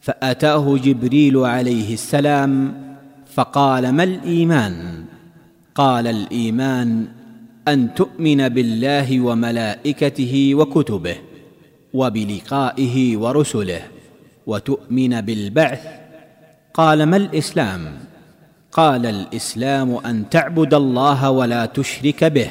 فاتاه جبريل عليه السلام فقال ما الايمان قال الايمان ان تؤمن بالله وملائكته وكتبه وبلقائه ورسله وتؤمن بالبعث قال ما الاسلام قال الاسلام ان تعبد الله ولا تشرك به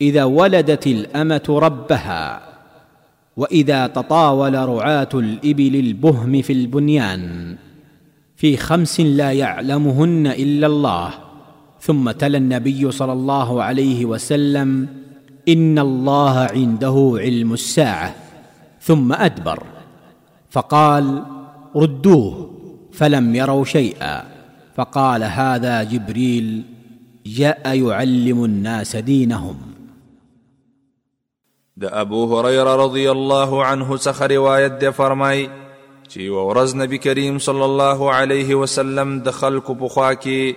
اذا ولدت الامه ربها واذا تطاول رعاه الابل البهم في البنيان في خمس لا يعلمهن الا الله ثم تلا النبي صلى الله عليه وسلم ان الله عنده علم الساعه ثم ادبر فقال ردوه فلم يروا شيئا فقال هذا جبريل جاء يعلم الناس دينهم د ابو هريره رضی الله عنه څخه روایت دی فرمای چې ورځ نبی کریم صلی الله علیه وسلم د خلکو په خوا کې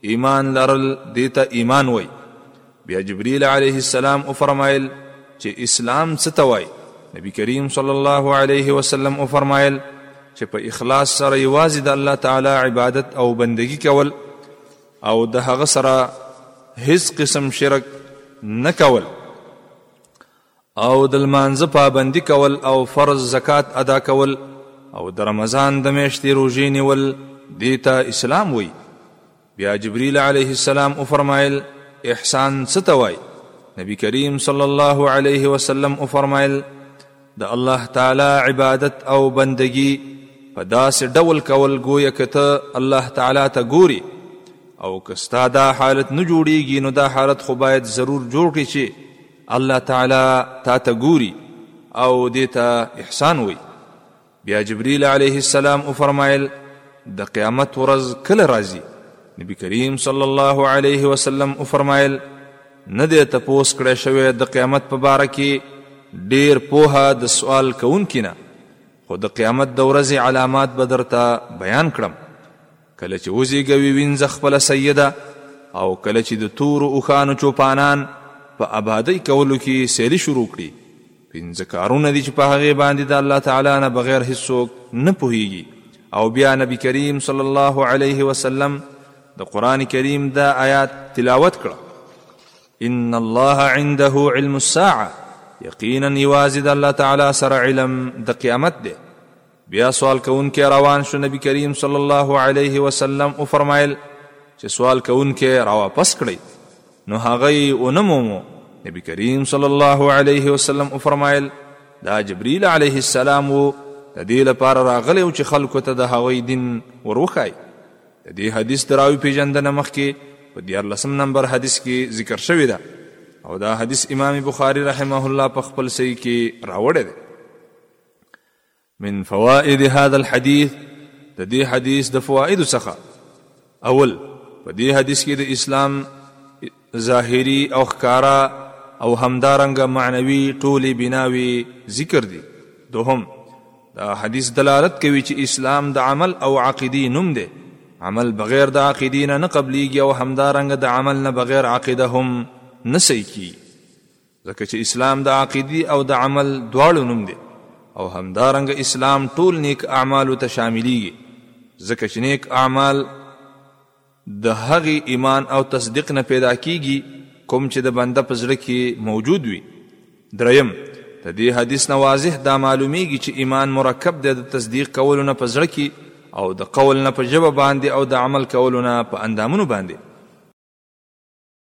ایمان لرل دې ته ایمان وای بیا جبرئیل علیه السلام او فرمایل چې اسلام څه ته وای نبی کریم صلی الله علیه وسلم او فرمایل چې په اخلاص سره یوازې د الله تعالی عبادت او بندگی کول او د هغه سره هیڅ قسم شرک نه کول او د لمانځه پابندي کول او فرض زکات ادا کول او د رمضان د میاشتې روژې نیول دې ته اسلام وایي بیا جبریل علیه السلام وفرمایل احسان څه ته وایي نبی کریم صلی الله علیه وسلم او فرمایل د الله تعالی عبادت او بندگی په داسې ډول کول گویا کته الله تعالی ته ګوري او کستا دا حالت نه جوړیږي نو دا حالت خو باید ضرور جوړ کړي چې الله تعالی تا ته ګوري او دې ته احسان وي بیا جبريل عليه السلام وفرمایل د قیامت ورځ کله راځي نبی کریم صلی الله علیه وسلم وفرمایل نه دی تپوس کړی شوی د قیامت په باره کې ډیر پوهه د سوال کوونکي نه خو د قیامت د ورځې علامات به درته بیان کړم کله چې وزیږوي وینځه خپله سیده او کله چې د تورو اوښانو چوپانان په آبادۍ کولو کې سیلي شروع کړي پنځه کارونه دي چې په هغې باندې د الله تعالی نه بغیر هیڅوک نه پوهیږي او بیا نبی کریم صلی الله علیه وسلم د قرآن کریم دا آیات تلاوت کړه ان الله عنده علم الساعه یقینا یوازې د الله تعالی سره علم د قیامت دی بیا سوال کوونکی روان شو نبی کریم صلی الله علیه وسلم او فرمایل چې سوال کوونکی راواپس کړئ نو هغه یې ونه مومو نبی کریم صلی الله علیه وسلم او فرمایل دا جبرئیل علیه السلام وو د دې لپاره راغلی او چې خلکو ته د هغوی دین وروښایي د دې حدیث د راوي پېژندنه مخکې په دیارلسم نمبر حدیث کې ذکر شوې ده او دا حدیث امام بخاری رحمه الله په خپل صحیح کې راوړی دی من فوائد هذا الحديث د دې حدیث د فوائد څخه اول په دې حدیث کې د اسلام ظاهری او ښکارا او همدارنګ معنوي ټولي بناوي ذکر دي دوهم دا حدیث دلالت کوي چې اسلام د عمل او عقیدی نوم دی عمل بغیر د عقیدی نه نه قبليږي او همدارنګ د عمل نه بغیر عقیده هم نه صحیح کی ځکه چې اسلام د عقیدي او د عمل دواړو نوم دی او همدارنګه اسلام ټول نیک اعمالو ته شاملیږي ځکه چې نیک اعمال د هغې ایمان او تصدیق نه پیدا کیږي کوم چې د بنده په زړه کې موجود وي دریم د دې حدیث نه واضح دا معلومیږي چې ایمان مرکب دی د تصدیق کولو نه په زړه کې او د قول نه په ژبه باندې او د عمل کولو نه په اندامونو باندې